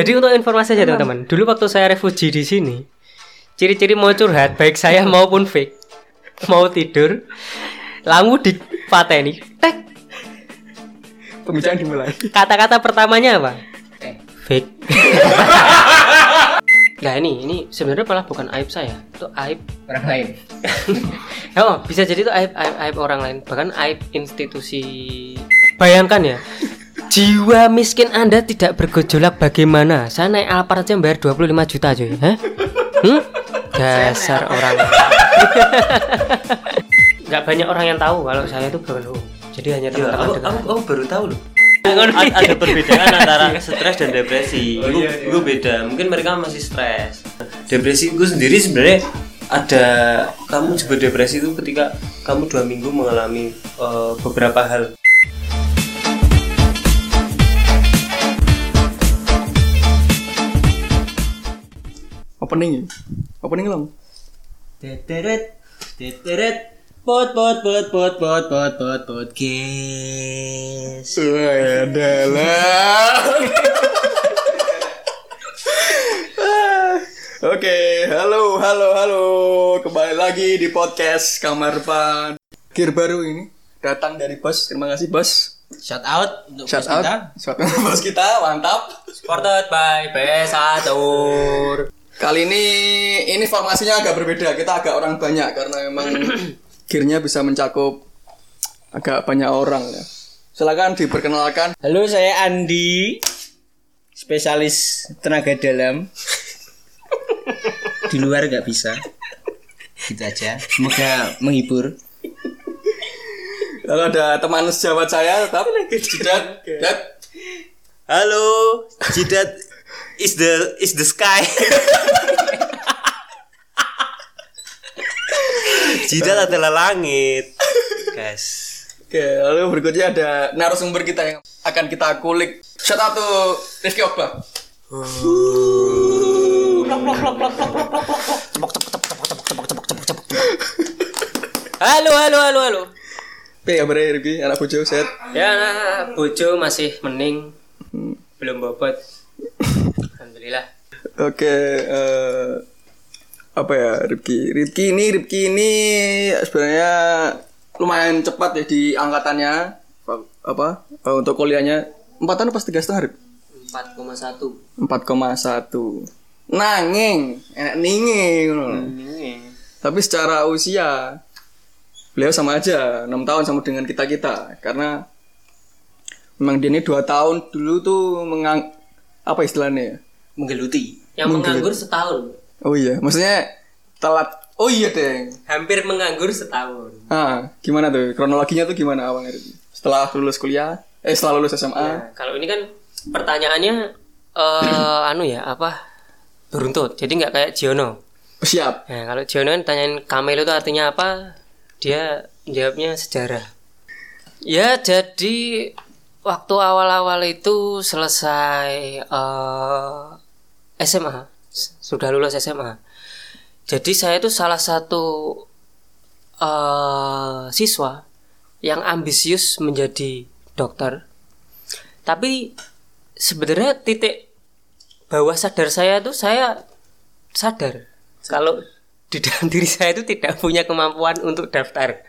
Jadi untuk informasi aja teman-teman, dulu waktu saya refugi di sini, ciri-ciri mau curhat baik saya maupun fake, mau tidur, langsung dipateni, tek. Pembicaraan dimulai. Kata-kata pertamanya apa? Eh. Fake. Nah ini, ini sebenarnya malah bukan aib saya, itu aib orang lain Oh, bisa jadi itu aib, aib, aib orang lain, bahkan aib institusi. Bayangkan ya, jiwa miskin Anda tidak bergejolak bagaimana? Saya naik Alphard aja bayar 25 juta cuy, Hah? Hmm? Dasar orang. Nggak banyak orang yang tahu kalau saya itu broken home. Jadi hanya Ya, teman-teman aku, dekat. aku, aku baru tahu loh. A- ada perbedaan antara stres dan depresi. Itu itu beda. Mungkin mereka masih stres. Depresi itu sendiri sebenarnya ada kamu juga depresi itu ketika kamu dua minggu mengalami eh, beberapa hal. Opening. Opening long. Teteret. Teteret. Pot pot pot pot pot pot pot podcast. Adalah. Oke, halo halo halo. Kembali lagi di podcast Kamar Pan. Kir baru ini datang dari Bos. Terima kasih Bos. Shout out untuk Shout bos out. kita. Shout out bos kita, mantap. Supported by PS Atur. Kali ini ini formasinya agak berbeda. Kita agak orang banyak karena memang gearnya bisa mencakup agak banyak orang ya. Silakan diperkenalkan. halo saya Andi spesialis tenaga dalam di luar nggak bisa gitu aja semoga menghibur Lalu ada teman sejawat saya tetap Jidat. Jidat. Halo, Jidat is the is the sky. Jidat adalah langit, guys. Oke, lalu berikutnya ada narasumber kita yang akan kita kulik. Shout out to Rifki Okba. Halo, halo, halo, halo. Oke, kabarnya Rifki, anak bojo set. Ya, bojo masih mending, belum bobot. Alhamdulillah. Oke, eh, apa ya Rifki? Rifki ini, Rifki ini sebenarnya lumayan cepat ya di angkatannya. Apa? eh, untuk kuliahnya empat tahun pas tiga setengah Rif? 4,1 4,1 Nanging Enak ninging. Tapi secara usia Beliau sama aja 6 tahun sama dengan kita-kita Karena Memang dia ini 2 tahun dulu tuh mengang Apa istilahnya ya? Menggeluti Yang menganggur setahun. Oh iya Maksudnya Telat Oh iya deng Hampir menganggur setahun. ah, Gimana tuh? Kronologinya tuh gimana awalnya? Setelah lulus kuliah Eh setelah lulus SMA Nah, kalau ini kan pertanyaannya eh anu ya apa beruntut. Jadi nggak kayak Giono. oh, Siap Nah, kalau Giono kan tanyain Kamel itu artinya apa? Dia jawabnya sejarah. Ya, jadi waktu awal-awal itu selesai eh, SMA, sudah lulus SMA. Jadi saya itu salah satu eh, siswa yang ambisius menjadi dokter. Tapi sebenarnya titik bawah sadar saya itu saya sadar kalau di dalam diri saya itu tidak punya kemampuan untuk daftar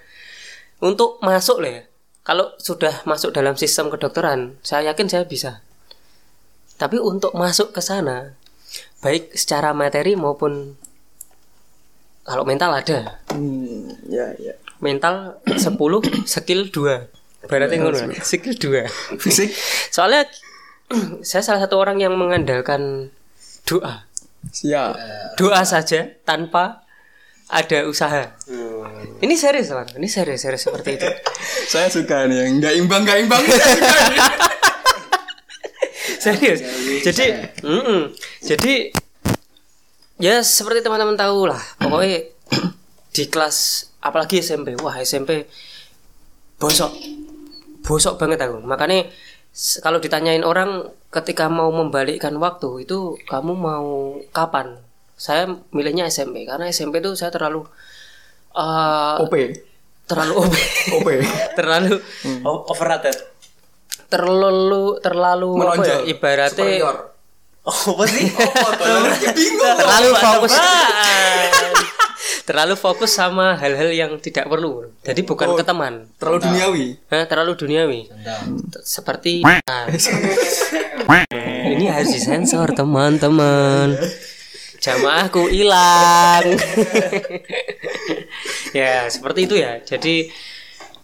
untuk masuk lah ya kalau sudah masuk dalam sistem kedokteran saya yakin saya bisa tapi untuk masuk ke sana baik secara materi maupun kalau mental ada. Hmm, Ya ya. Mental 10 skill 2 berarti ngono. ya? skill 2 Fisik? Soalnya saya salah satu orang yang mengandalkan doa. Siap. Doa saja tanpa ada usaha. Ini serius teman, ini serius serius seperti itu. Saya suka nih yang nggak imbang nggak imbang. serius. Jadi, mm-mm. jadi ya seperti teman-teman tahu lah. Pokoknya di kelas apalagi SMP, wah SMP bosok, bosok banget aku. Makanya kalau ditanyain orang ketika mau membalikkan waktu itu kamu mau kapan? Saya milihnya SMP karena SMP itu saya terlalu eh, OP. terlalu OP. OP. terlalu Oh, overrated. Terlalu terlalu apa ya, Menonjol. ibaratnya Superior. Oh, apa sih? terlalu fokus. Terlalu fokus. Sama hal-hal yang tidak perlu. Jadi bukan ke teman Terlalu duniawi. Hah, terlalu duniawi. Seperti Nah. ini harus disensor teman-teman. Jamaahku hilang. Ya seperti itu ya. Jadi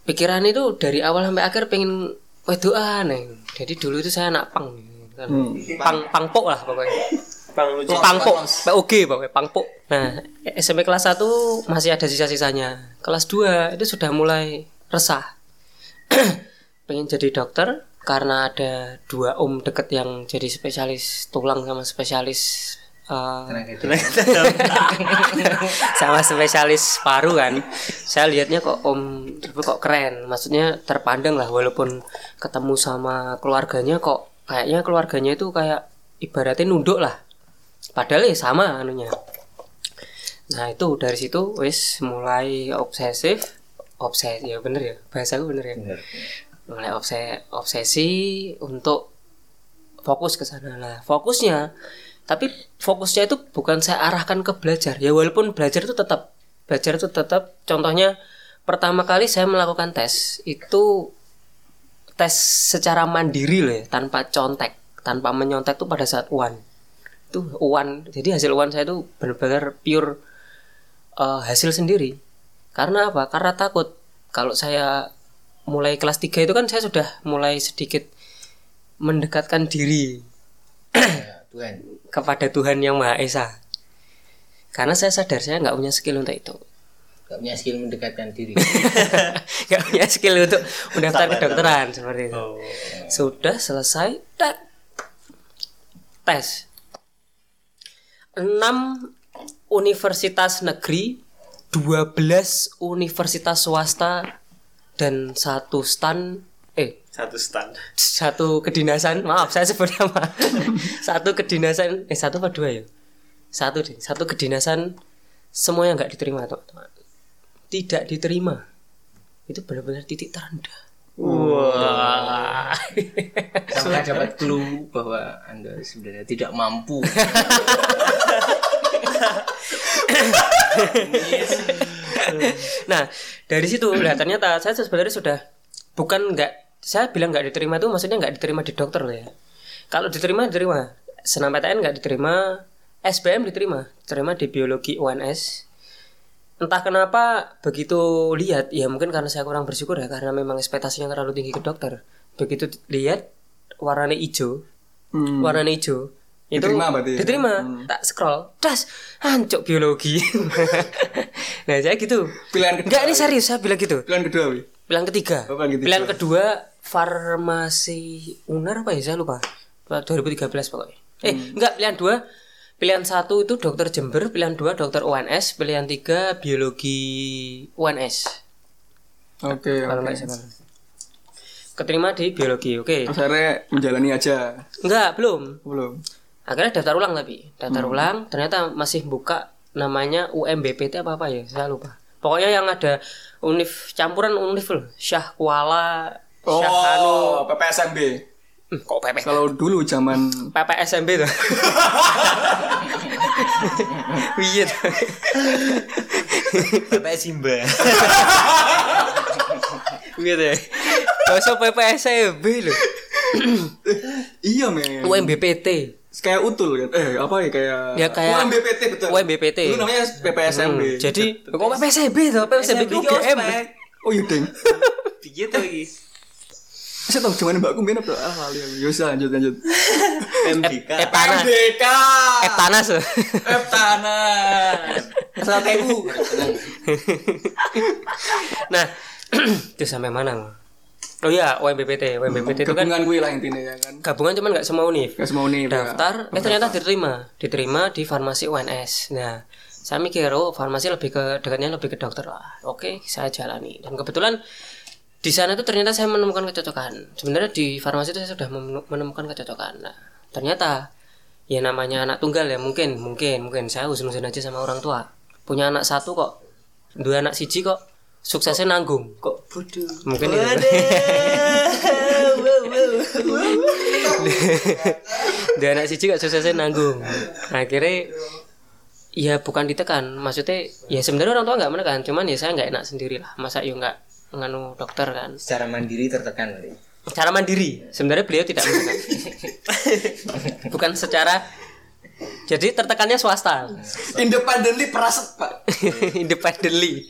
pikiran itu dari awal sampai akhir pengen wedoan nih jadi dulu itu saya anak pang. Kan. pang pangpok lah pokoknya. Lucu. pangpok POG pokoknya pangpok. Nah SMP kelas 1 masih ada sisa-sisanya. Kelas 2 itu sudah mulai resah. Pengen jadi dokter karena ada dua om deket yang jadi spesialis tulang sama spesialis eh, sama spesialis paru kan. Saya lihatnya kok om Dribble kok keren. Maksudnya terpandang lah walaupun ketemu sama keluarganya kok kayaknya keluarganya itu kayak ibaratnya nunduk lah. Padahal ya sama anunya. Nah itu dari situ wis mulai obsesif. Obsesi ya bener ya bahasa bener ya. Mulai obse- obsesi untuk fokus ke sana lah. Fokusnya tapi fokusnya itu bukan saya arahkan ke belajar. Ya walaupun belajar itu tetap belajar itu tetap. Contohnya pertama kali saya melakukan tes itu tes secara mandiri loh ya, tanpa contek tanpa menyontek itu pada saat uan itu uan jadi hasil uan saya itu benar-benar pure eh, hasil sendiri. Karena apa? Karena takut. Kalau saya mulai kelas 3 itu kan saya sudah mulai sedikit mendekatkan diri. Tuhan. Kepada Tuhan yang Maha Esa. Karena saya sadar saya nggak punya skill untuk itu. Gak punya skill mendekatkan diri. nggak punya skill untuk mendaftar kedokteran seperti itu. Sudah selesai tak tes. 6 universitas negeri 12 universitas swasta dan satu stan Satu stand. satu kedinasan maaf saya sebut nama. Satu kedinasan eh satu apa dua ya? Satu deh satu kedinasan semuanya nggak diterima teman-teman tidak diterima itu benar-benar titik terendah. Wah. Sampai dapat clue bahwa Anda sebenarnya tidak mampu. nah dari situ ternyata saya sebenarnya sudah bukan nggak saya bilang nggak diterima itu maksudnya nggak diterima di dokter loh ya. Kalau diterima diterima. Senam PTN nggak diterima SBM diterima diterima di biologi UNS entah kenapa begitu lihat ya mungkin karena saya kurang bersyukur ya karena memang ekspektasinya terlalu tinggi ke dokter. Begitu lihat warnanya hijau. Hmm. warnanya hijau. Itu Diterima berarti ya? diterima. Tak scroll. Das hancur biologi. Nah saya gitu. Pilihan kedua. enggak ini serius saya bilang gitu. Pilihan kedua, Wi. Pilihan ketiga Oh, pilihan ketiga. pilihan kedua farmasi unar apa ya saya lupa 2013 pokoknya eh Hmm. enggak pilihan dua pilihan satu itu dokter Jember pilihan dua dokter UNS pilihan tiga biologi UNS Oke, kalau oke. salah keterima di biologi oke Terus akhirnya menjalani aja. enggak belum Belum. akhirnya daftar ulang tapi daftar Hmm. ulang ternyata masih buka namanya UMBPT apa apa ya saya lupa pokoknya yang ada univ campuran univ loh Syah Kuala Syah Anu Oh, PPSMB. Hmm, kok PP Kalau dulu zaman PPSMB tuh Iya tuh. Bapak Simba. Iya tuh Masa PPSMB loh iya men. UMBPT Kayak utul kan. Eh, apa ya kayak Ya, kayak- UMBPT betul. UMBPT. Dulu namanya PPSMB. Hmm, Jadi kok PPSMB tuh PPSMB itu UGM Oh iya, Deng. To iki? Saya tahu cuman Mbak Kumbien apa? Ah, lali aku. Ya usah, lanjut lanjut. MDK. Eh panas MDK. Eh panas loh F tanah. Asal TU. Nah Itu sampai mana? Oh iya UMBPT UMBPT itu kan Gabungan gue lah intinya ya kan. gabungan cuman nggak semua univ. Gak semua nih. daftar eh ternyata diterima. Diterima di farmasi UNS nah saya mikir oh farmasi lebih ke dekatnya lebih ke dokter. Lah oke saya jalani. Dan kebetulan di sana itu ternyata saya menemukan kecocokan. Sebenarnya di farmasi itu saya sudah menemukan kecocokan. Nah ternyata ya namanya anak tunggal ya mungkin mungkin mungkin. Saya usul-usul aja sama orang tua. Punya anak satu kok. Dua anak siji kok suksesnya nanggung. Kok bodoh. mungkin itu. dia anak siji gak sukses nanggung. Akhirnya ya bukan ditekan. Maksudnya ya sebenarnya orang tua nggak menekan. Cuman ya saya nggak enak sendiri lah. Masa yuk nggak nganu dokter kan? Secara mandiri tertekan berarti. cara mandiri. Sebenarnya beliau tidak menekan. Bukan secara jadi tertekannya swasta. Independently peraset, Pak. independently.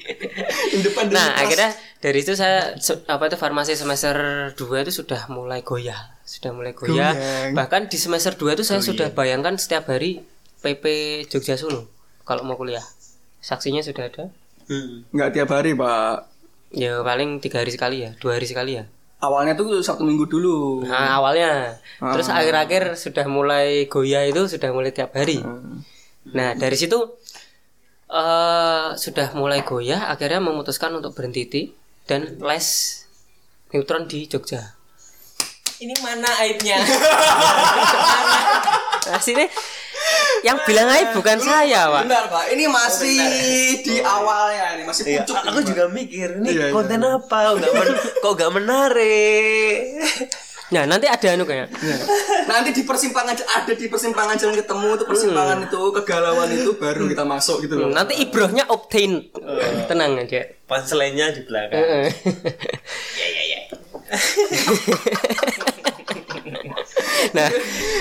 Independently nah peraset. akhirnya dari itu saya apa itu farmasi semester 2 itu sudah mulai goyah. Sudah mulai goyah. Goyang. bahkan di semester 2 itu saya sudah bayangkan setiap hari PP Jogja Solo kalau mau kuliah. Saksinya sudah ada? Nggak tiap hari, Pak. ya paling tiga hari sekali ya dua hari sekali ya Awalnya tuh Sabtu Minggu dulu. nah awalnya. Terus akhir-akhir sudah mulai goyah itu sudah mulai tiap hari. Nah dari situ eh sudah mulai goyah akhirnya memutuskan untuk berhenti dan les neutron di Jogja. Ini mana aibnya? nah sini yang bilang aib bukan saya pak. Benar, Pak. Ini masih di awalnya ini, masih Iya, pucuk. aku ini, juga mikir ini Iya, iya. konten apa? Kok nggak men- kok nggak menarik? Nah nanti ada anu kayak. Pak. Nanti di persimpangan ada di persimpangan jalan ketemu itu persimpangan itu kegalauan itu baru kita masuk gitu loh. nanti ibrohnya obtain. Tenang aja. Punchline-nya di belakang nah.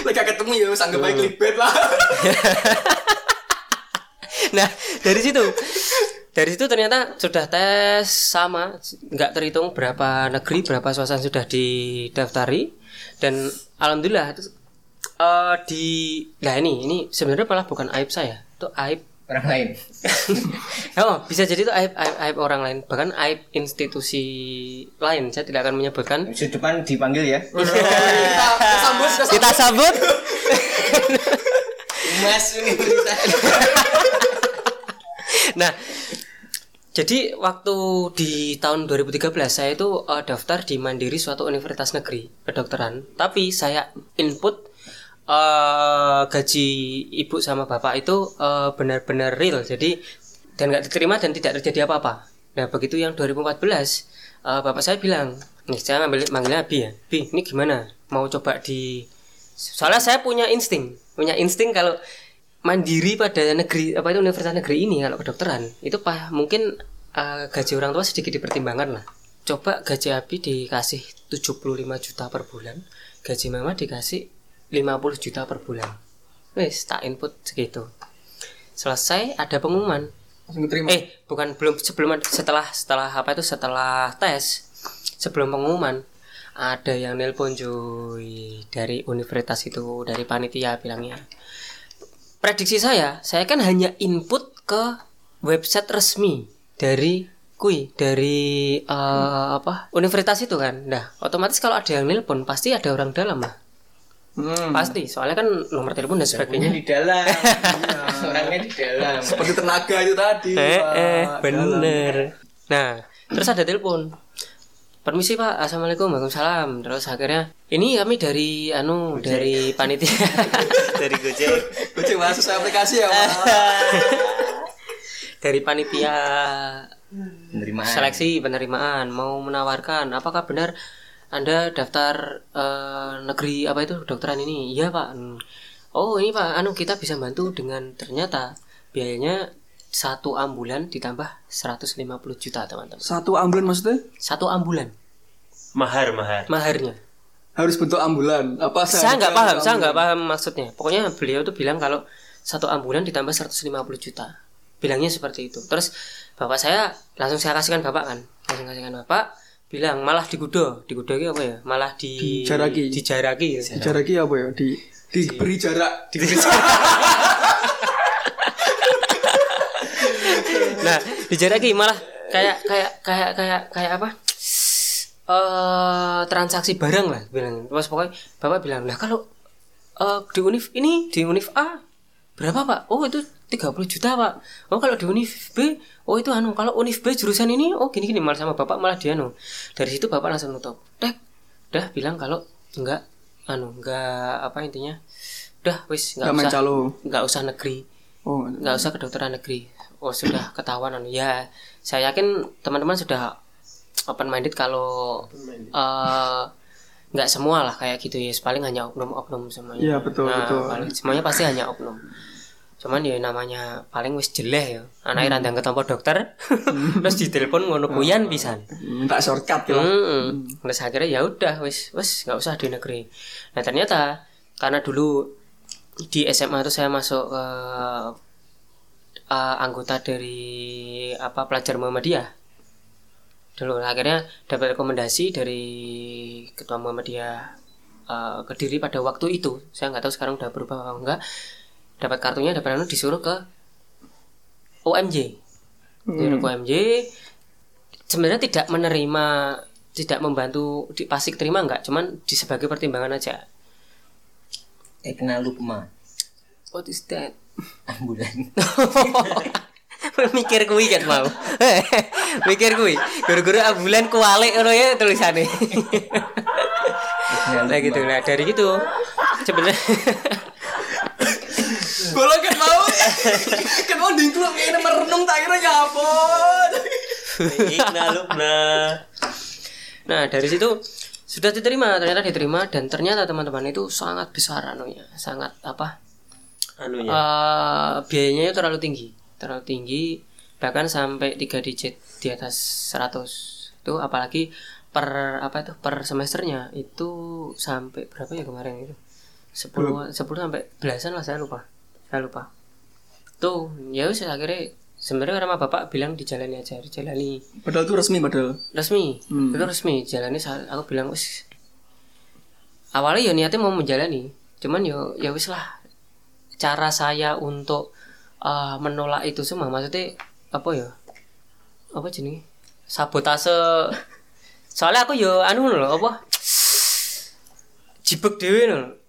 Lagi ketemu ya sanggep baik clickbait lah. nah dari situ. Dari situ ternyata sudah tes sama nggak terhitung berapa negeri berapa swasta sudah didaftari. Dan alhamdulillah eh, di nah ini ini sebenarnya malah bukan aib saya itu aib Orang lain. oh bisa jadi itu aib, aib aib orang lain bahkan aib institusi lain saya tidak akan menyebutkan Episode depan dipanggil ya. kita sambut kita sambut Mas Universitas. Nah, jadi waktu di tahun 2013 saya itu eh, daftar di Mandiri suatu universitas negeri kedokteran. Tapi saya input eh, gaji ibu sama bapak itu eh, benar-benar real. Jadi dan nggak diterima dan tidak terjadi apa-apa. Nah begitu yang 2014 eh, bapak saya bilang, nih saya ngambil manggilnya Abi ya, Bi ini gimana? Mau coba di soalnya saya punya insting, punya insting kalau mandiri pada negeri apa itu universitas negeri ini kalau kedokteran itu pak mungkin eh, gaji orang tua sedikit dipertimbangkan lah. Coba gaji Abi dikasih 75 juta per bulan, gaji mama dikasih 50 juta per bulan. Wes tak input segitu. Selesai ada pengumuman. terima. Eh, bukan belum sebelum setelah setelah apa itu setelah tes sebelum pengumuman ada yang nelpon cuy dari universitas itu dari panitia bilangnya prediksi saya saya kan hanya input ke website resmi dari kui dari eh, apa universitas itu kan nah otomatis kalau ada yang nelpon pasti ada orang dalam lah Hmm. pasti soalnya kan nomor telepon dan sebagainya di dalam. Orangnya di dalam. Seperti tenaga itu tadi. eh, Pak. eh bener nah terus ada telepon permisi pak assalamualaikum waalaikumsalam terus akhirnya ini kami dari anu dari panitia dari Gojek Gojek masuk saya aplikasi ya, Pak. dari panitia Penerimaan. seleksi penerimaan mau menawarkan apakah benar anda daftar eh, negeri apa itu? Kedokteran ini? Iya pak. Hmm. oh ini pak. Anu kita bisa bantu dengan ternyata biayanya satu ambulan ditambah 150 juta teman-teman. Satu ambulan maksudnya? Satu ambulan. Mahar mahar. Maharnya. Harus bentuk ambulan. Apa saya nggak paham saya nggak paham maksudnya. Pokoknya beliau tuh bilang kalau satu ambulan ditambah 150 juta. Bilangnya seperti itu. Terus bapak saya langsung saya kasihkan bapak kan. Langsung kasihkan bapak bilang malah digudo digudo itu apa ya malah di Dijaraki. dijaraki ya. Jarak apa ya? Di diberi jarak. Diberi nah dijaraki malah kayak kayak kayak kayak kayak apa eh transaksi barang lah bilang terus pokoknya bapak bilang lah kalau eh, di univ ini di univ A berapa pak oh itu 30 juta pak. Oh kalau di univ B oh itu anu kalau univ B jurusan ini oh gini gini malah sama bapak malah dia anu. Dari situ bapak langsung nutup. Tek udah bilang kalau enggak anu enggak apa intinya udah wis enggak usah enggak usah negeri. Oh, nggak usah kedokteran negeri. Oh sudah ketahuan anu. ya saya yakin teman-teman sudah open minded kalau eh, nggak semua lah kayak gitu ya paling hanya oknum-oknum semuanya. Iya, betul, Nah, betul. paling- semuanya pasti hanya oknum cuman ya namanya paling wis jeleh ya Hmm. anaknya randang ketompo dokter terus ditelepon ngono kuyan pisan minta shortcut gitu lah Hmm. Terus akhirnya ya udah wis wis nggak usah di negeri. Nah ternyata karena dulu di SMA itu saya masuk ke eh, anggota dari apa pelajar Muhammadiyah. Dulu akhirnya dapat rekomendasi dari ketua Muhammadiyah eh, Kediri pada waktu itu. Saya nggak tahu sekarang udah berubah apa enggak. Dapat kartunya dapat anu disuruh ke OMJ. Disuruh ke OMJ sebenarnya tidak menerima tidak membantu di pasti terima enggak cuman di sebagai pertimbangan aja. Eh kenal lu pema. what is that? Ambulan. mikir kuwi kan mau? Mikir kuwi. Guru-guru ambulan kualik ngono ya tulisannya nah gitu nah dari gitu. Sebenarnya boleh kan mau. Kan mau dingkluk ini merenung tak kira nyapot? Ikna lukna. nah dari situ sudah diterima ternyata diterima dan ternyata teman-teman itu sangat besar anunya sangat apa? Anunya. Eh, biayanya itu terlalu tinggi terlalu tinggi bahkan sampai tiga digit di atas 100 itu apalagi per apa itu per semesternya itu sampai berapa ya kemarin itu? 10 10 sampai belasan lah saya lupa saya lupa. Tuh ya wis akhirnya sebenarnya sama bapak bilang dijalani aja dijalani padahal itu resmi padahal. Resmi? Hmm. itu resmi jalani aku bilang wis. Awalnya ya niatnya mau menjalani cuman ya ya wis lah. Cara saya untuk uh, menolak itu semua maksudnya apa ya? Apa jenis sabotase. Soalnya aku ya anu loh apa? Jibek dewe loh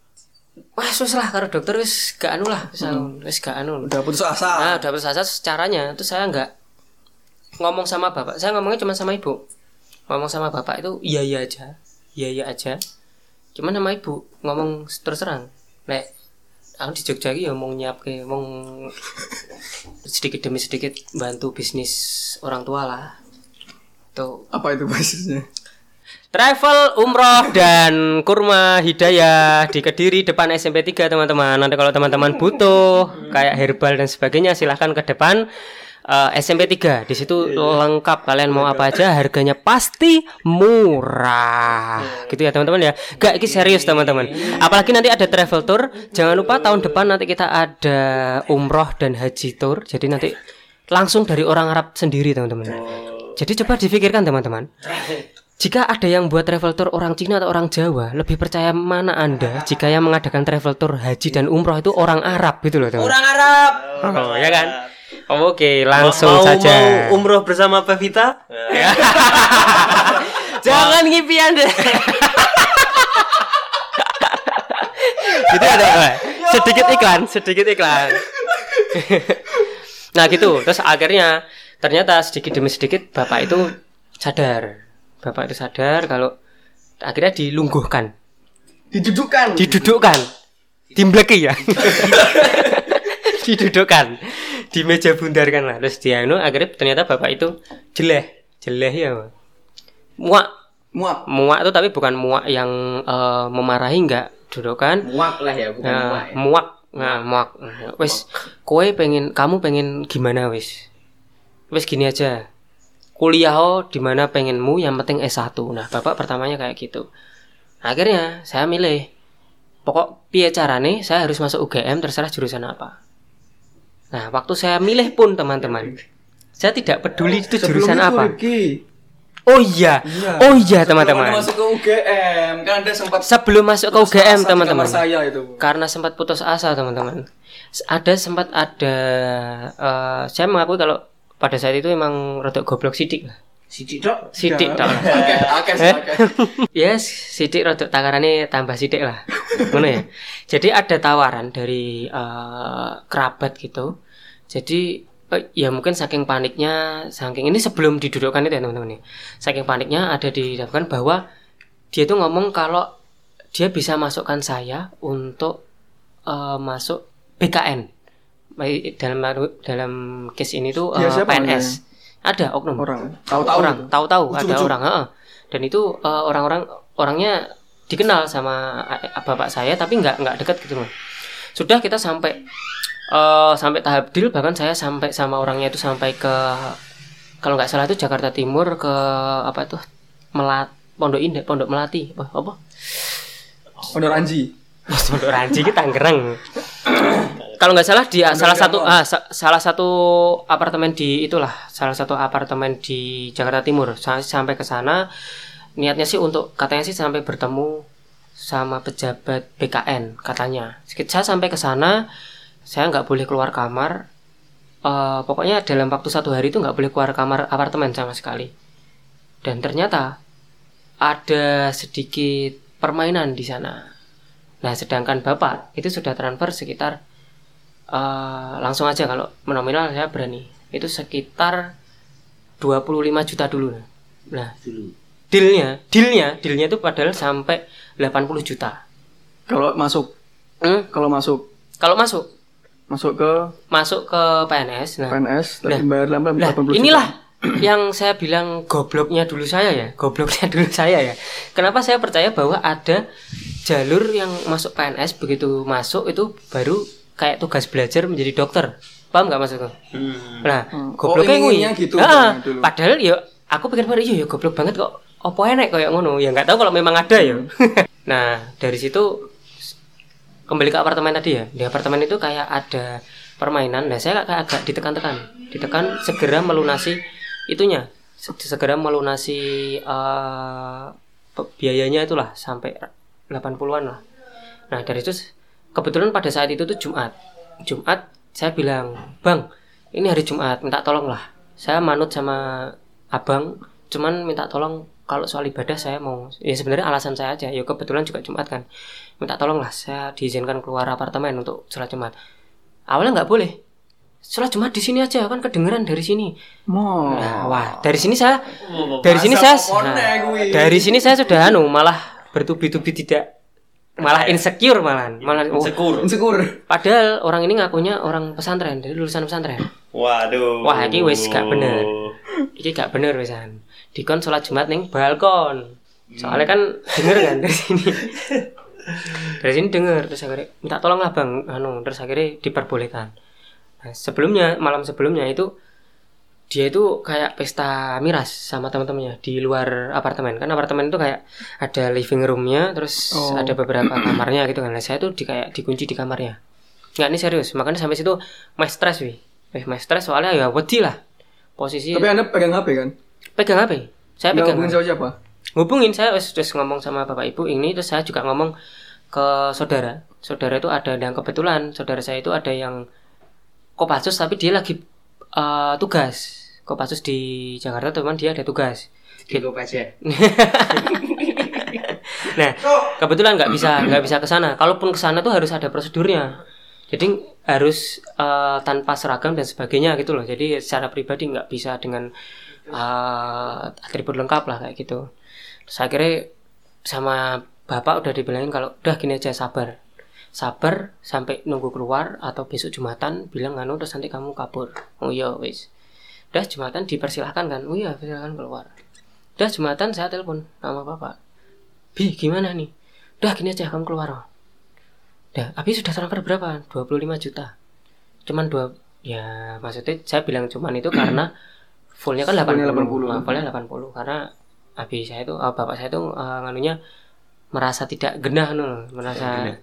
wah wis lah karo dokter wis gak anu lah wis anu, wis gak anu udah putus asa Nah, udah berasa caranya itu saya nggak ngomong sama bapak. Saya ngomongnya cuma sama ibu. Ngomong sama bapak itu iya iya aja, iya iya aja. Cuman sama ibu ngomong terus terang. Lek aku di Jogja iki ya mau nyiapke mau sedikit demi sedikit bantu bisnis orang tua lah. Tuh apa itu basisnya Travel umroh dan kurma hidayah di Kediri depan SMP 3 teman-teman. Nanti kalau teman-teman butuh kayak herbal dan sebagainya silahkan ke depan eh, SMP 3. Di situ lengkap kalian mau apa aja harganya pasti murah. Gitu ya teman-teman ya. Gak ini serius teman-teman. Apalagi nanti ada travel tour. Jangan lupa tahun depan nanti kita ada umroh dan haji tour. Jadi nanti langsung dari orang Arab sendiri teman-teman. Jadi coba difikirkan teman-teman. Jika ada yang buat travel tour orang Cina atau orang Jawa, lebih percaya mana Anda jika yang mengadakan travel tour haji dan umroh itu orang Arab gitu loh, teman. Orang Arab. Oh, ya kan? Oh, Oke, langsung mau, saja. Mau umroh bersama Pevita? Jangan ngipi Anda. gitu ada Pak. sedikit iklan, sedikit iklan. nah gitu, terus akhirnya ternyata sedikit demi sedikit bapak itu sadar, bapak itu sadar kalau akhirnya dilungguhkan, didudukkan. Didudukkan, dimbleki ya, didudukkan. Di meja bundar kan lah, terus dia anu, akhirnya ternyata bapak itu jeleh, jeleh ya, muak. Muak. Muak itu tapi bukan muak yang eh, memarahi enggak dudukan Muak lah ya, bukan nah, muak ya. muak. Nah muak. Wis kue pengen kamu pengen gimana wis? Wis gini aja kuliah oh di mana pengenmu yang penting S1 nah bapak pertamanya kayak gitu. Akhirnya saya milih. Pokok piye carane saya harus masuk UGM terserah jurusan apa. Nah waktu saya milih pun teman-teman saya tidak peduli itu jurusan apa. Oh iya. Oh iya teman-teman. masuk ke UGM kan anda sempat sebelum masuk ke UGM teman-teman kamar saya itu. Karena sempat putus asa teman-teman. Ada sempat ada eh, saya mengakui kalau pada saat itu emang rada goblok sidik lah. Sidik dok. sidik lah. oke oke Eh? oke yes sidik rada takarannya tambah sidik lah. Ngono ya? Jadi ada tawaran dari eh, kerabat gitu. Jadi eh, ya mungkin saking paniknya saking ini sebelum didudukkan itu ya teman-teman ya. Saking paniknya ada didapatkan bahwa dia tuh ngomong kalau dia bisa masukkan saya untuk eh, masuk BKN dalam dalam case ini tuh eh, siapa PNS ada oknum. Orang. Tahu-tahu orang gitu. tahu-tahu ada orang heeh. dan itu eh, orang-orang orangnya dikenal sama a- bapak saya tapi nggak nggak dekat gitu loh sudah kita sampai eh, sampai tahap deal bahkan saya sampai sama orangnya itu sampai ke kalau nggak salah itu Jakarta Timur ke apa itu Melat Pondok Indah Pondok Melati. Apa apa? Pondok Anji. Pondok Ranji itu Tangerang kalau nggak salah di salah satu ah, sa- salah satu apartemen di itulah salah satu apartemen di Jakarta Timur. Sa- sampai ke sana niatnya sih untuk katanya sih sampai bertemu sama pejabat BKN katanya. Saya sampai ke sana saya nggak boleh keluar kamar. Eh, pokoknya dalam waktu satu hari itu nggak boleh keluar kamar apartemen sama sekali. Dan ternyata ada sedikit permainan di sana. Nah sedangkan bapak itu sudah transfer sekitar eh, langsung aja kalau nominal saya berani. Itu sekitar 25 juta dulu. Nah Dulu. dealnya dealnya dealnya itu padahal sampai 80 juta. Kalau masuk, Hmm, kalau masuk, kalau masuk? Masuk ke? Masuk ke PNS nah. PNS Nah, bayar lama Nah, 80 juta. inilah yang saya bilang gobloknya dulu saya ya, gobloknya dulu saya ya. Kenapa saya percaya bahwa ada jalur yang masuk PNS begitu masuk itu baru kayak tugas belajar menjadi dokter. Paham nggak maksudku? Nah, gobloknya Oh, kuwi. inginnya gitu Ah, dulu. padahal ya aku pikir pikir iya ya goblok banget kok. Apa enek kayak ngono? Ya nggak tahu kalau memang ada ya. nah, dari situ kembali ke apartemen tadi ya di apartemen itu kayak ada permainan nah saya kayak agak ditekan-tekan ditekan segera melunasi itunya Se- segera melunasi pe- biayanya itulah sampai 80-an lah nah dari itu kebetulan pada saat itu tuh Jumat. Jumat saya bilang bang ini hari Jumat minta tolong lah. Saya manut sama abang cuman minta tolong kalau soal ibadah saya mau ya sebenarnya alasan saya aja. Ya kebetulan juga Jumat kan. Minta tolong lah saya diizinkan keluar apartemen untuk sholat Jumat. Awalnya nggak boleh. Sholat Jumat di sini aja kan kedengeran dari sini. Nah, wah dari sini saya dari sini saya nah, dari sini saya sudah anu malah bertubi-tubi tidak malah insecure malah malah oh, Sekur. Insecure. padahal orang ini ngakunya orang pesantren dari lulusan pesantren Waduh. Wah, ini wis gak bener. Iki gak bener wisan. Dikon sholat Jumat ning balkon. Soalnya kan denger kan dari sini. dari sini denger terus akhirnya minta tolong lah bang, anu terus akhirnya diperbolehkan. Nah, sebelumnya malam sebelumnya itu dia itu kayak pesta miras sama teman-temannya di luar apartemen. Kan apartemen itu kayak ada living roomnya terus Oh. ada beberapa kamarnya gitu kan. Nah, saya tuh di kayak dikunci di kamarnya. Nggak ini serius. Makanya sampai situ mas stres wih eh mas stres soalnya ya wedi lah. Posisi Tapi Anda pegang HP kan? pegang HP saya pegang hubungin sama siapa? hubungin. Saya wes ngomong sama bapak ibu ini terus saya juga ngomong ke saudara. Saudara itu ada dan kebetulan. Saudara saya itu ada yang kopassus tapi dia lagi eh, tugas kopassus di Jakarta teman dia ada tugas. Cukup aja. nah kebetulan nggak bisa nggak bisa ke sana. Kalaupun ke sana tuh harus ada prosedurnya. Jadi harus eh, tanpa seragam dan sebagainya gitu loh. Jadi secara pribadi nggak bisa dengan eh, atribut lengkap lah kayak gitu. Saya kira sama bapak udah dibilangin kalau udah gini aja sabar. Sabar sampai nunggu keluar atau besok jumatan bilang nganu terus nanti kamu kabur. Oh iya wis udah jumatan dipersilahkan kan oh iya silakan keluar udah jumatan saya telepon sama bapak Bi gimana nih udah gini aja kamu keluar oh. Dah, Abi sudah transfer berapa? 25 juta. Cuman dua ya maksudnya saya bilang cuman itu karena fullnya kan 80. Fullnya 80. Nah, fullnya 80 karena Abi saya itu eh, bapak saya itu eh, nganunya merasa tidak genah nul, merasa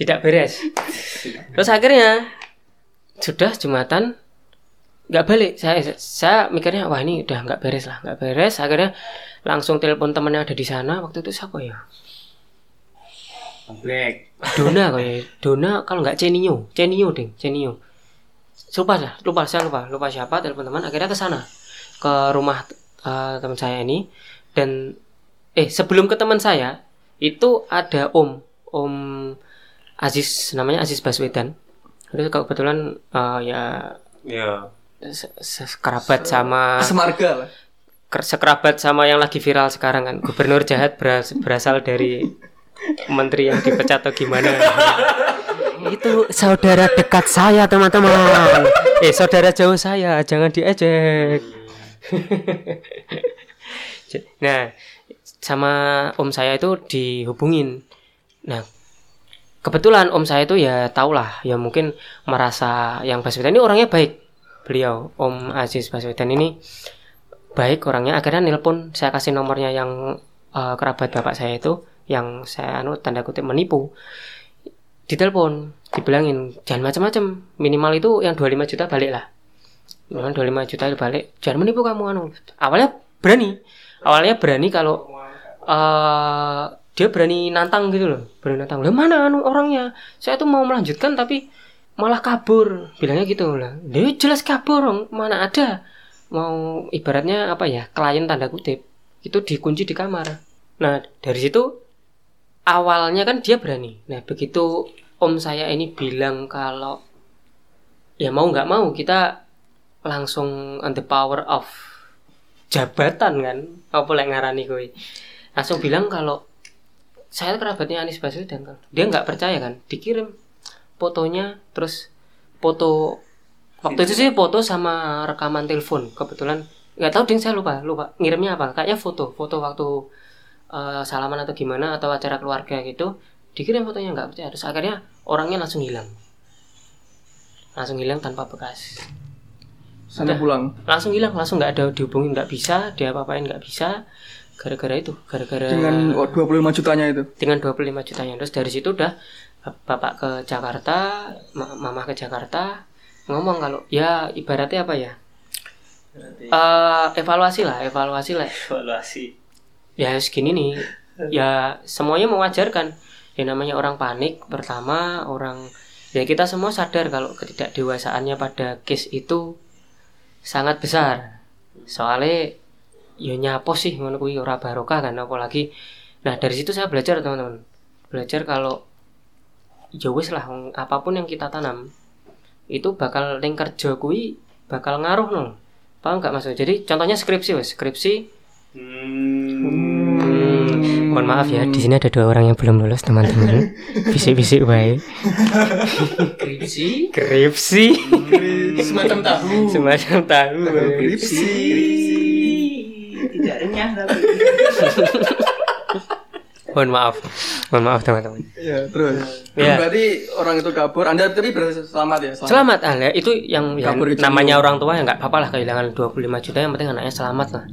tidak beres. Terus akhirnya sudah jumatan nggak balik. Saya saya mikirnya wah ini udah nggak beres lah. Nggak beres. Akhirnya langsung telepon teman yang ada di sana. Waktu itu siapa ya? Komplek. Dona kayak Dona kalau nggak Cenio, Cenio ding, Cenio. Lupa lah, lupa saya lupa, lupa siapa telepon teman. Akhirnya ke sana ke rumah eh, teman saya ini. Dan eh sebelum ke teman saya itu ada Om Om Aziz namanya Aziz Baswedan. Itu kebetulan eh, ya Ya. Se- se- sekerabat sama Semarga lah. ker- sekerabat sama yang lagi viral sekarang kan gubernur jahat beras- berasal dari menteri yang dipecat atau gimana itu saudara dekat saya teman-teman eh saudara jauh saya jangan diejek nah sama om saya itu dihubungin. Nah, kebetulan om saya itu ya tau lah, ya mungkin merasa yang Baswedan ini orangnya baik. Beliau, Om Aziz Baswedan ini baik orangnya. Akhirnya nelpon, saya kasih nomornya yang eh, kerabat bapak saya itu, yang saya anu tanda kutip menipu. Ditelepon, dibilangin jangan macam-macam, minimal itu yang 25 juta balik lah. Minimal 25 juta balik, jangan menipu kamu anu. Awalnya berani, awalnya berani kalau eh dia berani nantang gitu loh berani nantang lah mana anu orangnya saya tuh mau melanjutkan tapi malah kabur. Bilangnya gitu lah. Dia jelas kabur. Mana ada. Mau ibaratnya apa ya klien tanda kutip itu dikunci di kamar. Nah dari situ awalnya kan dia berani. Nah begitu om saya ini bilang kalau ya mau nggak mau kita langsung on the power of jabatan kan? Apa lek ngarani kowe? Langsung bilang kalau saya kerabatnya Anies Baswedan kan? Dia nggak percaya kan? Dikirim fotonya terus foto waktu itu sih foto sama rekaman telepon kebetulan. Nggak tahu ding saya lupa lupa. Ngirimnya apa? Kayaknya foto foto waktu eh, salaman atau gimana atau acara keluarga gitu. Dikirim fotonya nggak percaya. Terus akhirnya orangnya langsung hilang. Langsung hilang tanpa bekas. Sana Udah. pulang? Langsung hilang langsung nggak ada dihubungin nggak bisa dia apa-apain nggak bisa. Gara-gara itu gara-gara dengan oh, 25 jutanya itu. dengan 25 jutanya. Terus dari situ udah bapak ke Jakarta ma- mama ke Jakarta ngomong kalau ya ibaratnya apa ya? Eh, evaluasi lah evaluasi lah. Evaluasi. ya segini nih. Ya semuanya mewajarkan ya namanya orang panik pertama orang ya kita semua sadar kalau ketidakdewasaannya pada case itu sangat besar. Soalnya ya nyapo sih ngono kuwi ora barokah kan apalagi. Nah dari situ saya belajar teman-teman. Belajar kalau ya wis lah apa pun yang kita tanam itu bakal ning kerja kuwi bakal ngaruh no paham nggak maksud jadi contohnya skripsi wes skripsi Hmm, mohon maaf ya, di sini ada dua orang yang belum lulus teman-teman. Bisik-bisik baik. Skripsi. Skripsi, Semacam tahu. semacam tahu. Skripsi. Tidak renyah tapi. Mohon maaf, mohon maaf teman-teman. Ya, terus. Ya. Berarti orang itu kabur. Anda tapi berhasil selamat ya? Selamat ah, ya, itu yang, yang namanya orang tua ya nggak apa-apa lah kehilangan 25 juta yang penting anaknya selamat lah.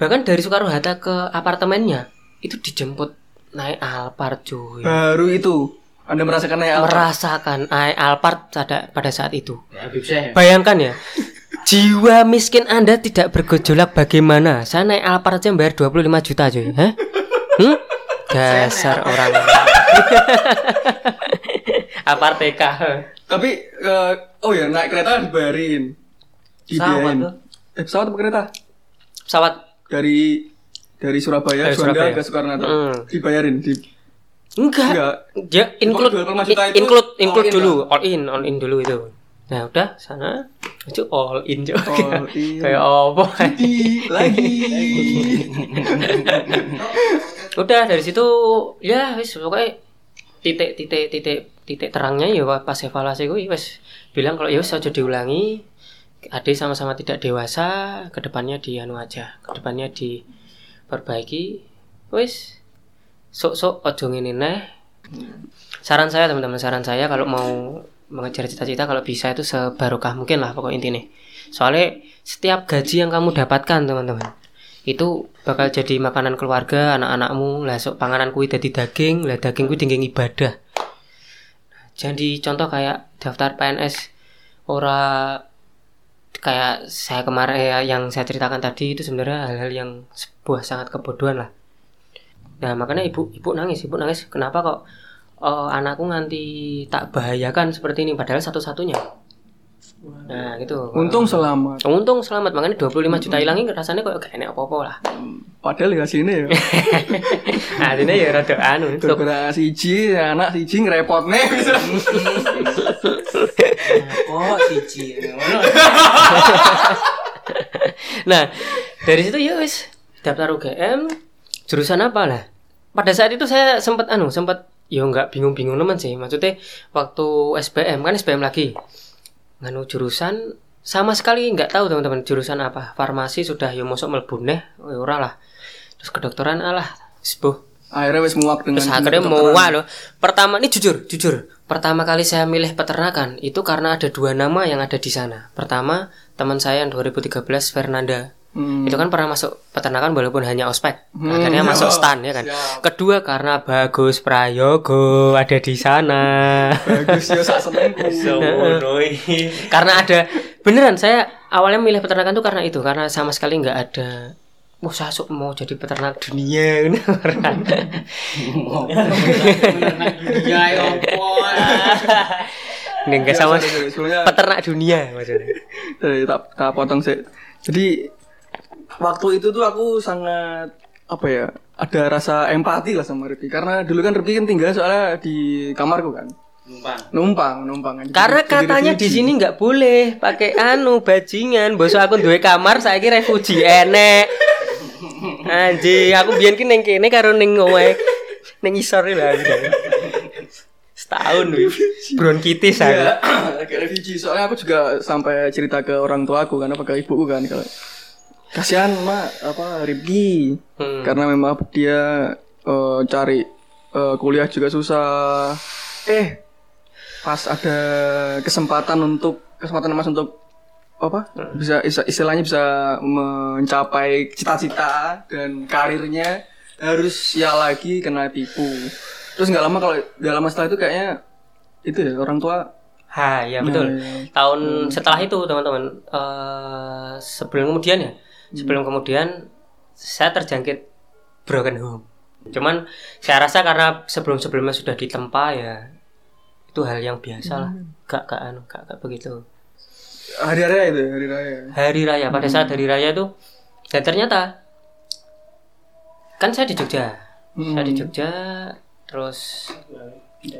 Bahkan dari Soekarno Hatta ke apartemennya itu dijemput naik Alphard cuy. Baru itu. Anda merasakan naik apa? Merasakan naik Alphard pada pada saat itu. Ya. Bayangkan ya, jiwa miskin Anda tidak bergejolak bagaimana? Saya naik Alphard aja bayar 25 juta cuy. Hah? Hmm? Dasar orang. Alphard TK. Tapi eh, oh ya naik kereta dibayarin. Pesawat tuh. Eh pesawat apa kereta? Pesawat Dari dari Surabaya, Dari Surabaya. ke Soekarno. Hmm. Dibayarin di enggak. enggak. Dia include Pokoknya 25 juta itu include include all in dulu, all in, all in dulu itu. Nah, udah sana itu all in juga. All in. Kayak apa? Di lagi. udah dari situ ya wis pokoknya titik titik titik titik terangnya ya pas evaluasi gue wis bilang kalau ya wis aja diulangi adik sama-sama tidak dewasa ke depannya di anu aja ke depannya diperbaiki wis sok sok ojo ngene neh saran saya teman-teman saran saya kalau mau mengejar cita-cita kalau bisa itu sebarokah mungkin lah pokok intinya. Soalnya setiap gaji yang kamu dapatkan teman-teman itu bakal jadi makanan keluarga anak-anakmu. Lah panganan kuwi dadi daging lah daging kuwi dingin ibadah. Jadi contoh kayak daftar PNS ora kayak saya kemarin ya, yang saya ceritakan tadi itu sebenarnya hal-hal yang sebuah sangat kebodohan lah. Nah makanya ibu ibu nangis ibu nangis kenapa kok eh, anakku nganti tak bahayakan seperti ini padahal satu-satunya nah gitu Untung selamat. untung selamat makanya 25 juta hilangin rasanya kok gak enak apa-apa lah Padahal ya sini ya. artinya ya rada anu Gara-gara siji anak siji ngerepot nih. Kok siji. Nah, dari situ ya wis daftar UGM jurusan apa lah? Pada saat itu saya sempat anu, sempat ya nggak bingung-bingung teman sih. Maksudnya waktu SBM kan SBM lagi. Nganu jurusan sama sekali nggak tahu teman-teman jurusan apa. Farmasi sudah ya mosok mlebu neh, ya ora lah. terus kedokteran alah sepuh akhirnya wis muak dengan terus akhirnya mau loh pertama ini jujur jujur pertama kali saya milih peternakan itu karena ada dua nama yang ada di sana pertama teman saya yang 2013 Fernanda Hmm. itu kan pernah masuk peternakan walaupun hanya ospek akhirnya masuk stan ya kan kedua karena bagus prayogo ada di sana bagus ya sak senengku Semono iki. karena ada beneran saya awalnya milih peternakan tuh karena itu karena sama sekali nggak ada Wah, saya sok mau jadi peternak dunia beneran. dunia ya opo Nih enggak sama sebenarnya peternak dunia maksudnya. Tak, tak potong sih. Jadi waktu itu tuh aku sangat apa ya ada rasa empati lah sama Rifki karena dulu kan Rifki kan tinggal soalnya di kamarku kan numpang numpang numpang aja Karena katanya di sini nggak boleh pakai anu bajingan. Bosok aku duwe kamar saya kira refugi enek. Anjing, aku biyen ki ning kene karo ning omahe ning isor lah. Setahun wih. Bronkitis aku. ya agak refugee soalnya aku juga sampai cerita ke orang tua aku kan apa ke ibuku kan kalau kasihan mak apa Rifki Hmm. karena memang dia eh, cari eh, kuliah juga susah eh pas ada kesempatan untuk kesempatan emas untuk apa bisa is- istilahnya bisa mencapai cita-cita dan karirnya harus ya lagi kena tipu terus nggak lama kalau nggak lama setelah itu kayaknya itu ya orang tua Ha, ya betul. ya. Tahun setelah itu teman-teman eh sebelum kemudian ya, sebelum kemudian saya terjangkit broken home. Cuman saya rasa karena sebelum-sebelumnya sudah ditempa ya itu hal yang biasa lah. Gak gak anu, gak, gak begitu. hari raya itu hari raya Hari raya pada saat hari raya itu dan ternyata kan saya di Jogja. Saya di Jogja terus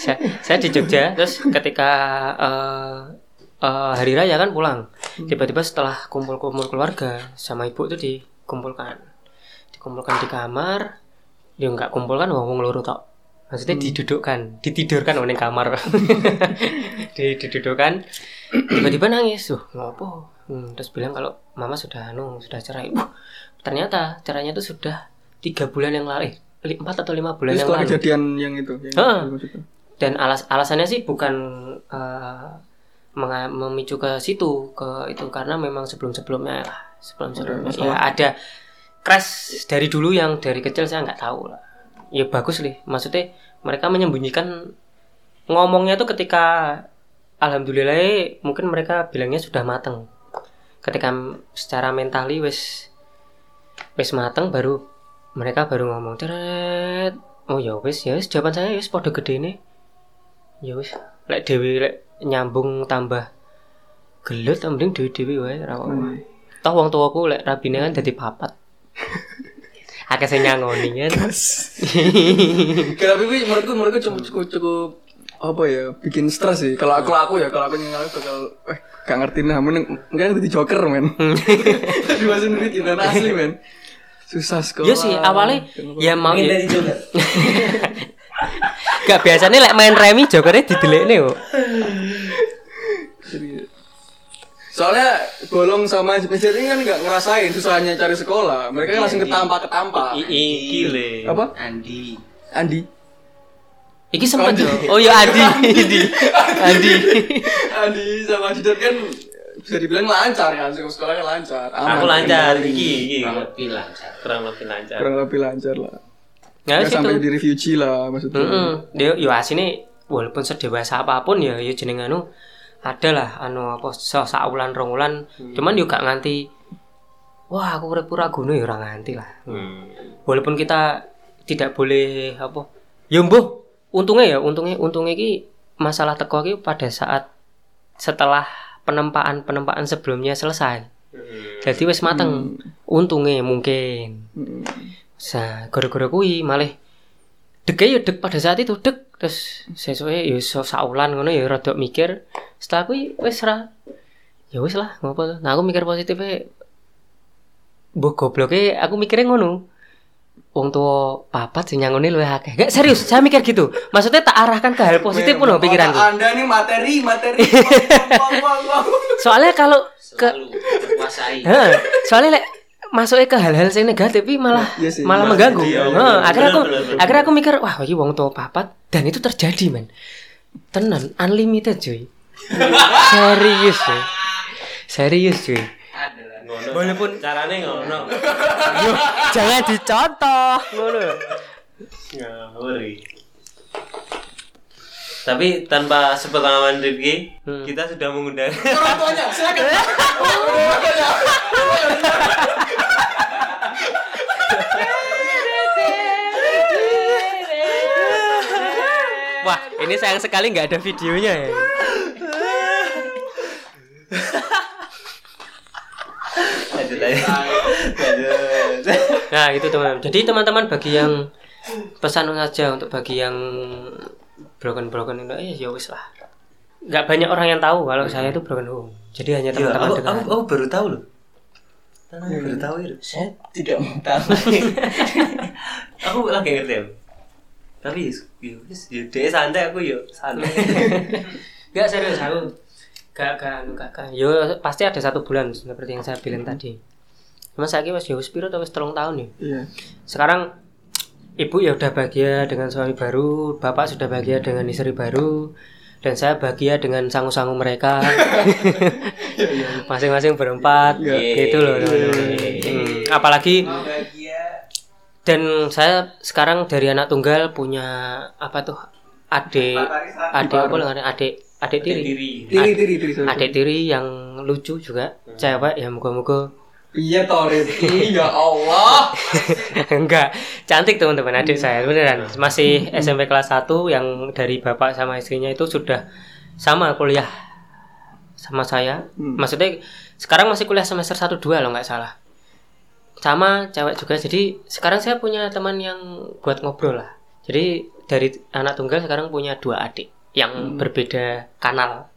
saya, saya di Jogja terus ketika eh, eh, hari raya kan pulang. Tiba-tiba setelah kumpul-kumpul keluarga sama ibu itu dikumpulkan. Dikumpulkan di kamar. Dia nggak kumpulkan wong wong loro tok. Maksudnya didudukkan ditidurkan oleh kamar. Di- didudukkan. Tiba-tiba nangis. Tuh ngopo? Hmm, terus bilang kalau mama sudah anu sudah cerai. Wah, ternyata caranya itu sudah tiga bulan yang lalu. Eh, empat atau lima bulan Itu yang lalu. kejadian yang itu yang itu dan alas alasannya sih bukan menga- memicu ke situ ke itu. Karena memang sebelum sebelumnya lah sebelum sebelumnya ya ada crash dari dulu yang dari kecil saya nggak tahu lah. Ya bagus nih maksudnya mereka menyembunyikan ngomongnya tuh ketika alhamdulillah mungkin mereka bilangnya sudah mateng. Ketika secara mentali wis wis mateng baru mereka baru ngomong ceret oh ya wis ya wis jawaban saya wis podo gede nih. Ya wis lek dewi lek nyambung tambah gelut mending dewi dewi wae ra apa-apa. toh wong tuaku lek rabine kan dadi papat akeh sing nyangoni kan Kalau tapi menurutku menurutku cukup, cukup, cukup apa ya bikin stres sih. Kalau aku aku ya kalau aku aku bakal eh gak ngerti nah mending mungkin jadi joker men. Di bahasa duit dan asli men. Susah sekolah. Iya sih awalnya ya mau dari juga gak biasanya lek main remi jokernya didelekne kok Soalnya bolong sama SPC ini kan nggak ngerasain susahnya cari sekolah. Mereka kan langsung ketampak ketampak. Iki le. Apa? Andi Andi. iki Konco. oh ya Adi Adi Adi Andi sama Didat kan bisa dibilang lancar ya, sekolahnya lancar. Aman. Aku lancar iki iki. kurang lebih lancar Kurang lebih lancar. Kurang lebih lancar lah. Nggak sih sampai di refugee lah maksudnya. Heeh. Dia yo asine walaupun sedewasa apa pun ya yo jeneng anu ada lah anu apa sa- saulan rong wulan cuman yo gak nganti wah aku urip ora guna ya ora nganti lah. Hmm. Walaupun kita tidak boleh apa ya mbuh untungnya ya untungnya untungnya ki masalah teko ki pada saat setelah penempaan penempaan sebelumnya selesai. Jadi wis mateng. Untungnya mungkin. Mm. Sa gara-gara kuwi malah dek ya dek pada saat itu dek terus sesuai ya so saulan ngono ya rada mikir. Setelah kuwi wis ra ya wis lah ngopo nah aku mikir positifnya mbok gobloke aku mikirnya ngono. Wong tua papat sing nyangoni luwih akeh. Gak serius saya mikir gitu. Maksudnya tak arahkan ke hal positif pun loh pikiranku. Anda nih materi, materi. Soalnya kalau ke soalnya lek masuknya ke hal-hal yang negatif tapi malah Iya sih. malah Malah mengganggu. Heeh, bener, akhirnya aku bener, bener. akhirnya aku mikir wah iki wong tua papat dan itu terjadi men. Tenan unlimited cuy. Serius cuy. Serius cuy. walaupun carane ngono Yo, jangan dicontoh ngono. ngawuri tapi tanpa sepengalaman Rifki Hmm. kita sudah mengundang Orang tuanya, silakan. Wah, ini sayang sekali nggak ada videonya ya. lanjut Nah, itu teman. Jadi teman-teman bagi yang pesan saja untuk bagi yang broken-broken itu eh ya wis lah. Nggak banyak orang yang tahu kalau saya itu broken home. Jadi hanya Iya, teman-teman aku, dekat. aku, aku baru tahu loh Aku baru tahu itu Saya tidak mau tahu. aku lagi ngerti ya tapi yo wis yo dia santai aku yo santai Enggak serius aku. Gak gak gak gak. Yo pasti ada satu bulan seperti yang saya bilang tadi. Cuma saya wis yo wis piro atau wis telung tahun ya. Iya. Sekarang ibu ya udah bahagia dengan suami baru, bapak sudah bahagia dengan istri baru, dan saya bahagia dengan sangu-sangu mereka. Masing-masing berempat, gitu loh. teman-teman. Hmm, Apalagi dan saya sekarang dari anak tunggal punya apa tuh adik adik apa namanya? Adik adik tiri. Tiri, tiri, adik tiri yang lucu juga cewek ya moga-moga Iya toh ya Allah. Enggak, cantik teman-teman adik saya beneran. Masih SMP kelas 1 yang dari bapak sama istrinya itu sudah sama kuliah sama saya. Maksudnya sekarang masih kuliah semester 1 2 loh nggak salah. Sama cewek juga. Jadi sekarang saya punya teman yang buat ngobrol lah. Jadi dari anak tunggal sekarang punya dua adik yang berbeda kanal.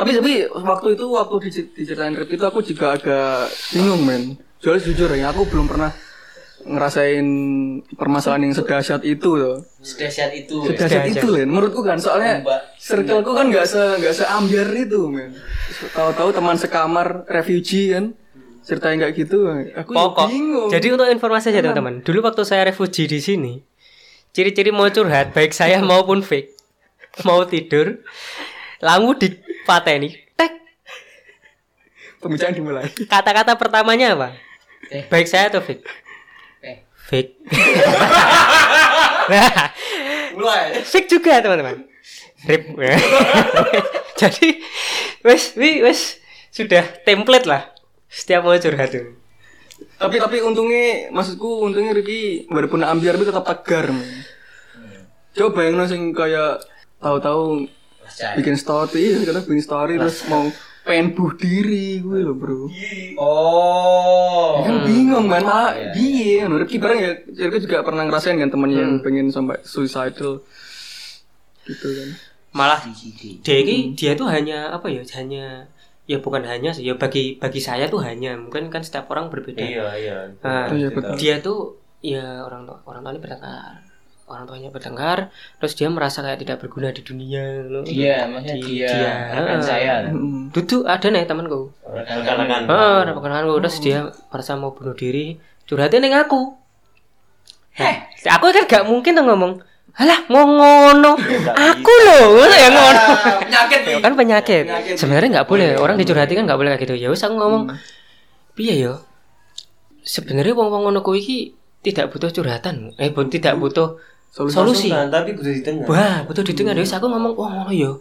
Tapi tapi waktu itu waktu dic- diceritain Rip itu aku juga agak bingung men. Soalnya jujur ya aku belum pernah ngerasain permasalahan yang sedahsyat itu loh. Sedahsyat itu. Sedahsyat itu Len. menurutku kan soalnya circleku kan nggak se nggak seambiar itu men. Tahu-tahu teman sekamar refugee kan ceritain kayak gitu aku ya Pokok. bingung. Jadi untuk informasi aja teman-teman. Dulu waktu saya refugee di sini, ciri-ciri mau curhat baik saya maupun fake, mau tidur, langsung dipateni. Tek. pembicaraan dimulai. Kata-kata pertamanya apa? Eh. Baik saya atau fake? Eh. Fake. nah, Mulai. fake juga teman-teman. Rip. Jadi wes wi wes sudah template lah. Setiap mau curhat tuh. tapi tapi untungnya maksudku untungnya Ricky walaupun ambiar tapi tetap tegar men. coba bayangin sing kayak tahu-tahu bikin story iya kadang bikin story terus mau pengen buh diri gue loh bro. Oh. kan bingung kan malah dia Ricky bareng ya Ricky juga pernah ngerasain kan temen yang pengen sampai suicidal. Gitu kan. Malah dia ini dia tuh hanya apa ya? Hanya ya bukan hanya sih ya bagi bagi saya tuh hanya. Mungkin kan setiap orang berbeda. iya iya. Nah, betul. dia tuh ya orang tua orang tuanya bertengkar orang tuanya bertengkar terus dia merasa kayak tidak berguna di dunia loh. Dia, maksudnya Di- dia, rekan Ah. saya. Mm. Duduk ada nih temanku rekan-rekan ah ada rekananku terus dia merasa mau bunuh diri curhatin dengan aku Heh, aku kan gak mungkin tuh ngomong Alah, mau ngono. Aku loh, ngono ya ngono. penyakit Ya kan penyakit. Sebenarnya nggak boleh. Orang dicurhati kan nggak boleh kayak gitu. Ya wis aku ngomong. Piye yo? Sebenarnya wong-wong ngono kuwi iki tidak butuh curhatan. Eh, pun tidak butuh solusi. Masukan, tapi butuh didengar Wah, butuh didengar. Ya wis aku ngomong, "Wah, ngono yo."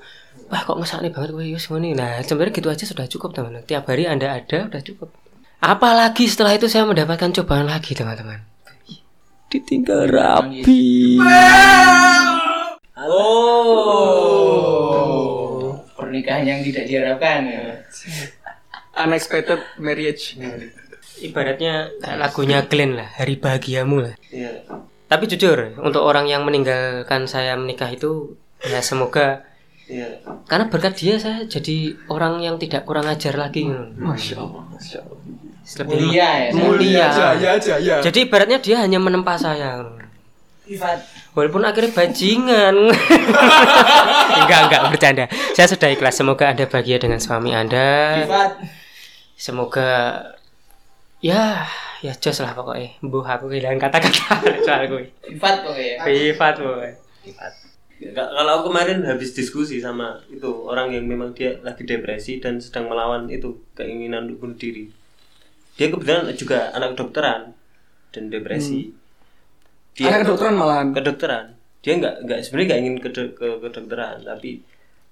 Wah, kok ngesakne banget kowe wis ngene. Nah, sebenarnya gitu aja sudah cukup, teman-teman. Tiap hari Anda ada udah cukup. Apalagi setelah itu saya mendapatkan cobaan lagi, teman-teman. Ditinggal rapi. Oh. Pernikahan yang tidak diharapkan. unexpected marriage Ibaratnya kayak lagunya Glenn lah, hari bahagiamu lah. iya Tapi jujur, untuk orang yang meninggalkan saya menikah itu, ya semoga iya karena berkat dia saya jadi orang yang tidak kurang ajar lagi. masya allah masya allah Lebih Mulia ya. mulia. jaya jaya Jadi ibaratnya dia hanya menempa saya. Ifat. Walaupun akhirnya bajingan. enggak, enggak bercanda. Saya sudah ikhlas. Semoga Anda bahagia dengan suami Anda. Ifat. semoga ya ya jos lah pokoknya bu aku kehilangan kata-kata soal gue Sifat pokoknya. Privat pokoknya Ka- Kalau aku kemarin habis diskusi sama itu orang yang memang dia lagi depresi dan sedang melawan itu keinginan untuk bunuh diri. Dia kebetulan juga anak kedokteran dan depresi. Dia Anak kedokteran malahan. kedokteran. Dia nggak nggak sebenarnya nggak ingin ke, ke kedokteran tapi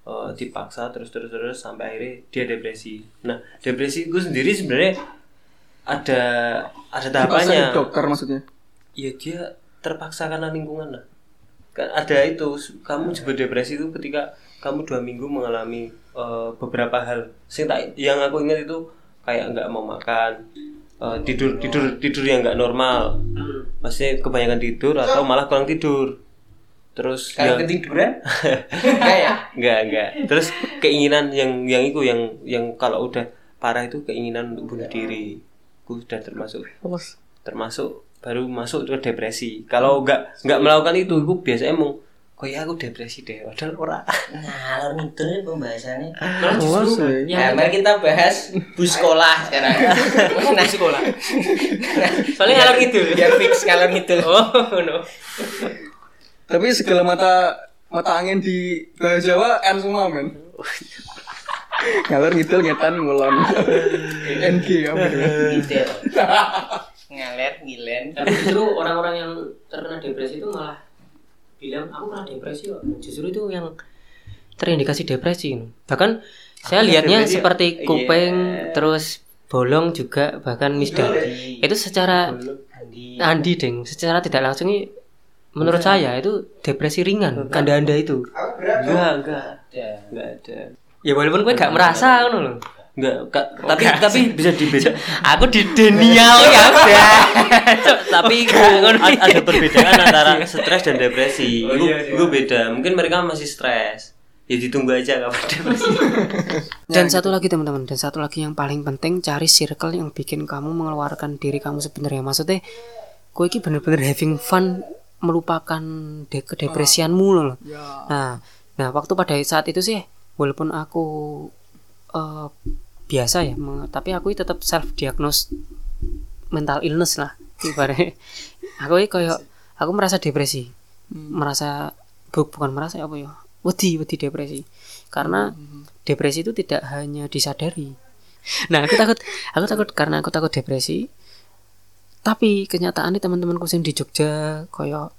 eh, dipaksa terus terus terus sampai akhirnya dia depresi. Nah depresi itu sendiri sebenarnya ada ada tahapannya. dokter maksudnya. ya dia terpaksa karena lingkungan lah kan ada itu kamu juga depresi itu ketika kamu dua minggu mengalami eh, beberapa hal Sing tak- yang aku ingat itu kayak nggak mau makan eh, tidur tidur tidur yang nggak normal maksudnya kebanyakan tidur atau malah kurang tidur terus Kalau yang ketiduran? Enggak ya? nggak nggak terus keinginan yang yang itu yang yang kalau udah parah itu keinginan untuk bunuh diri aku sudah termasuk termasuk baru masuk ke depresi kalau nggak nggak melakukan itu aku biasanya mau kok ya aku depresi deh padahal ora Nah, lor ngidul ini pembahasannya. Oh, sih. Ya, mari kita bahas bus sekolah sekarang. nah, sekolah soalnya ngalor gitu biar fix ngalor ngidul. oh no Tapi segala mata mata angin di bahasa Jawa N semua men. Ngalor ngidul ngetan ngulon. NG apa gitu. Gitu. Ngaler, ngilen. tapi justru orang-orang yang terkena depresi itu malah bilang aku kena depresi kok justru itu yang terindikasi depresi bahkan saya lihatnya depresi, seperti iya. kuping terus bolong juga bahkan misda itu secara Andi. Andi deng secara tidak langsung ini menurut saya itu depresi ringan kanda anda itu enggak enggak Ya. enggak ada ya walaupun gue gak merasa ngono loh enggak Ka- tapi tapi bisa dibeda. Aku di denial ya udah tapi gak ngono ada perbedaan antara stres dan depresi. Itu itu beda. Mungkin mereka masih stres. Ya ditunggu aja kapan depresi. Dan satu lagi teman-teman, dan satu lagi yang paling penting cari circle yang bikin kamu mengeluarkan diri kamu sebenarnya. Maksudnya, gue ini bener-bener having fun melupakan de kedepresianmu loh. Nah, nah waktu pada saat itu sih, walaupun aku eh, biasa ya, tapi aku tetap self diagnose mental illness lah. Ibaratnya, aku ini kayak aku merasa depresi, merasa bu- bukan merasa apa ya, wedi wedi depresi, karena depresi itu tidak hanya disadari. Nah, aku takut, aku takut karena aku takut depresi. Tapi kenyataannya teman-temanku yang di Jogja kayak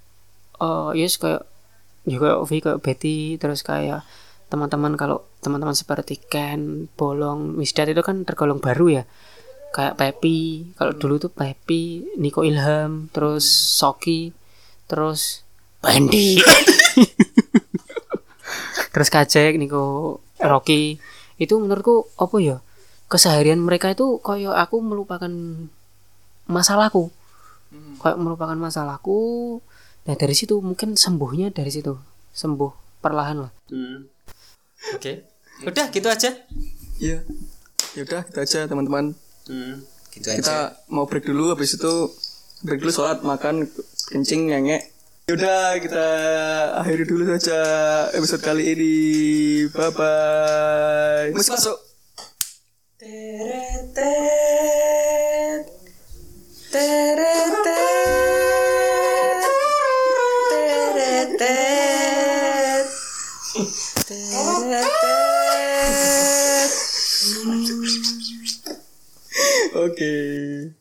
oh yes kayak juga Ovi kayak Betty terus kayak teman-teman kalau teman-teman seperti Ken, Bolong, Wisdat itu kan tergolong baru ya. Kayak Pepi, kalau dulu tuh Pepi, Niko Ilham, terus Soki, terus Bandi. terus Kajek, Niko Rocky. Itu menurutku apa ya? Keseharian mereka itu kayak aku melupakan masalahku. Kayak melupakan masalahku. Nah, dari situ mungkin sembuhnya dari situ. Sembuh perlahan lah. Hmm. Oke. Udah gitu aja. Iya. Ya udah gitu aja teman-teman. Hmm. Gitu aja. Kita mau break dulu habis itu break dulu sholat makan kencing ngengek. Yaudah kita akhiri dulu saja episode kali ini. Bye bye. Musik masuk. Teret, teret, teret. okay